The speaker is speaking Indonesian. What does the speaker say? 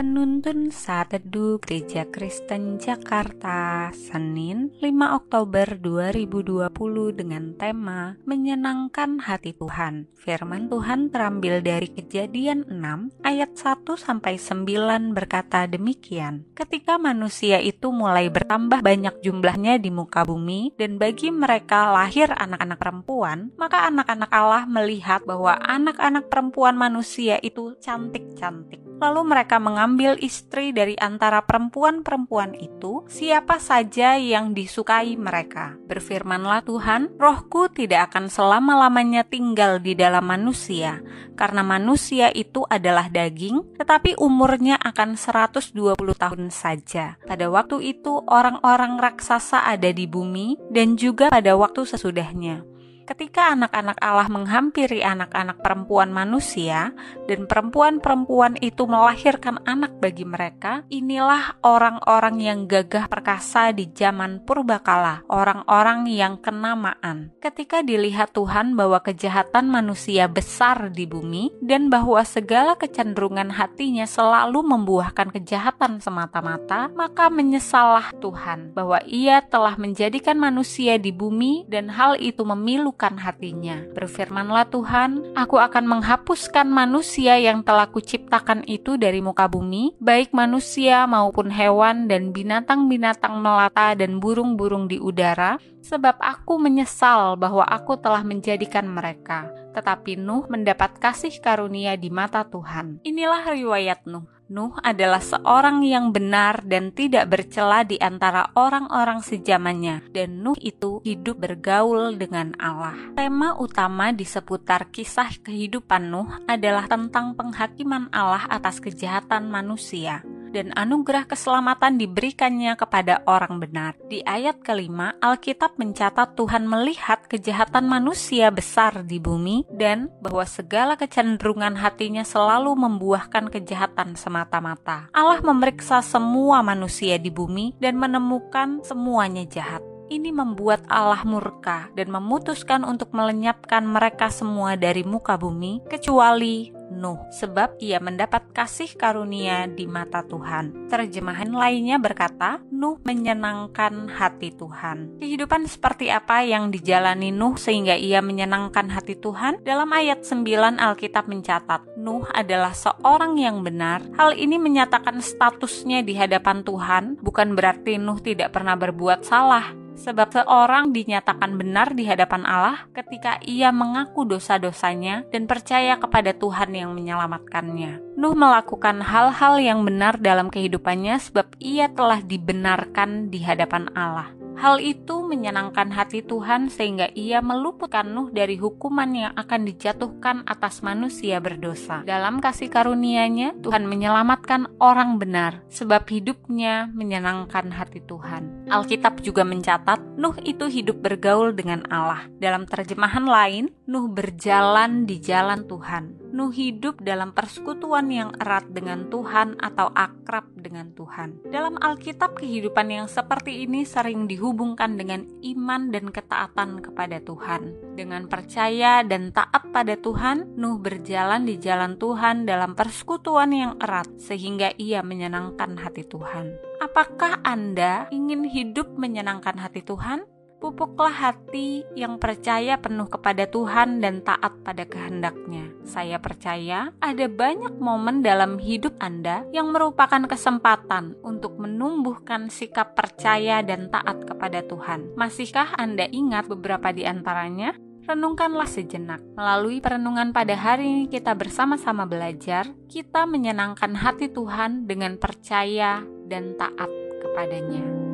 Penuntun Saat Teduh Gereja Kristen Jakarta Senin 5 Oktober 2020 dengan tema Menyenangkan Hati Tuhan. Firman Tuhan terambil dari kejadian 6 ayat 1 sampai 9 berkata demikian Ketika manusia itu mulai bertambah banyak jumlahnya di muka bumi dan bagi mereka lahir anak-anak perempuan maka anak-anak Allah melihat bahwa anak-anak perempuan manusia itu cantik-cantik Lalu mereka mengambil istri dari antara perempuan-perempuan itu, siapa saja yang disukai mereka. Berfirmanlah Tuhan, rohku tidak akan selama-lamanya tinggal di dalam manusia, karena manusia itu adalah daging, tetapi umurnya akan 120 tahun saja. Pada waktu itu orang-orang raksasa ada di bumi, dan juga pada waktu sesudahnya ketika anak-anak Allah menghampiri anak-anak perempuan manusia dan perempuan-perempuan itu melahirkan anak bagi mereka, inilah orang-orang yang gagah perkasa di zaman purbakala, orang-orang yang kenamaan. Ketika dilihat Tuhan bahwa kejahatan manusia besar di bumi dan bahwa segala kecenderungan hatinya selalu membuahkan kejahatan semata-mata, maka menyesallah Tuhan bahwa ia telah menjadikan manusia di bumi dan hal itu memilukan hatinya. Berfirmanlah Tuhan, aku akan menghapuskan manusia yang telah kuciptakan itu dari muka bumi, baik manusia maupun hewan dan binatang-binatang melata dan burung-burung di udara, sebab aku menyesal bahwa aku telah menjadikan mereka. Tetapi Nuh mendapat kasih karunia di mata Tuhan. Inilah riwayat Nuh. Nuh adalah seorang yang benar dan tidak bercela di antara orang-orang sejamannya, dan Nuh itu hidup bergaul dengan Allah. Tema utama di seputar kisah kehidupan Nuh adalah tentang penghakiman Allah atas kejahatan manusia dan anugerah keselamatan diberikannya kepada orang benar. Di ayat kelima, Alkitab mencatat Tuhan melihat kejahatan manusia besar di bumi dan bahwa segala kecenderungan hatinya selalu membuahkan kejahatan semata-mata. Allah memeriksa semua manusia di bumi dan menemukan semuanya jahat ini membuat Allah murka dan memutuskan untuk melenyapkan mereka semua dari muka bumi, kecuali Nuh, sebab ia mendapat kasih karunia di mata Tuhan. Terjemahan lainnya berkata, Nuh menyenangkan hati Tuhan. Kehidupan seperti apa yang dijalani Nuh sehingga ia menyenangkan hati Tuhan? Dalam ayat 9 Alkitab mencatat, Nuh adalah seorang yang benar. Hal ini menyatakan statusnya di hadapan Tuhan, bukan berarti Nuh tidak pernah berbuat salah sebab seorang dinyatakan benar di hadapan Allah ketika ia mengaku dosa-dosanya dan percaya kepada Tuhan yang menyelamatkannya. Nuh melakukan hal-hal yang benar dalam kehidupannya sebab ia telah dibenarkan di hadapan Allah. Hal itu menyenangkan hati Tuhan sehingga ia meluputkan Nuh dari hukuman yang akan dijatuhkan atas manusia berdosa. Dalam kasih karunia-Nya, Tuhan menyelamatkan orang benar sebab hidupnya menyenangkan hati Tuhan. Alkitab juga mencatat Nuh itu hidup bergaul dengan Allah. Dalam terjemahan lain, Nuh berjalan di jalan Tuhan. Nuh hidup dalam persekutuan yang erat dengan Tuhan atau akrab dengan Tuhan. Dalam Alkitab, kehidupan yang seperti ini sering dihubungkan dengan iman dan ketaatan kepada Tuhan. Dengan percaya dan taat pada Tuhan, Nuh berjalan di jalan Tuhan dalam persekutuan yang erat sehingga ia menyenangkan hati Tuhan. Apakah Anda ingin hidup menyenangkan hati Tuhan? Pupuklah hati yang percaya penuh kepada Tuhan dan taat pada kehendaknya. Saya percaya ada banyak momen dalam hidup Anda yang merupakan kesempatan untuk menumbuhkan sikap percaya dan taat kepada Tuhan. Masihkah Anda ingat beberapa di antaranya? renungkanlah sejenak. Melalui perenungan pada hari ini kita bersama-sama belajar, kita menyenangkan hati Tuhan dengan percaya dan taat kepadanya.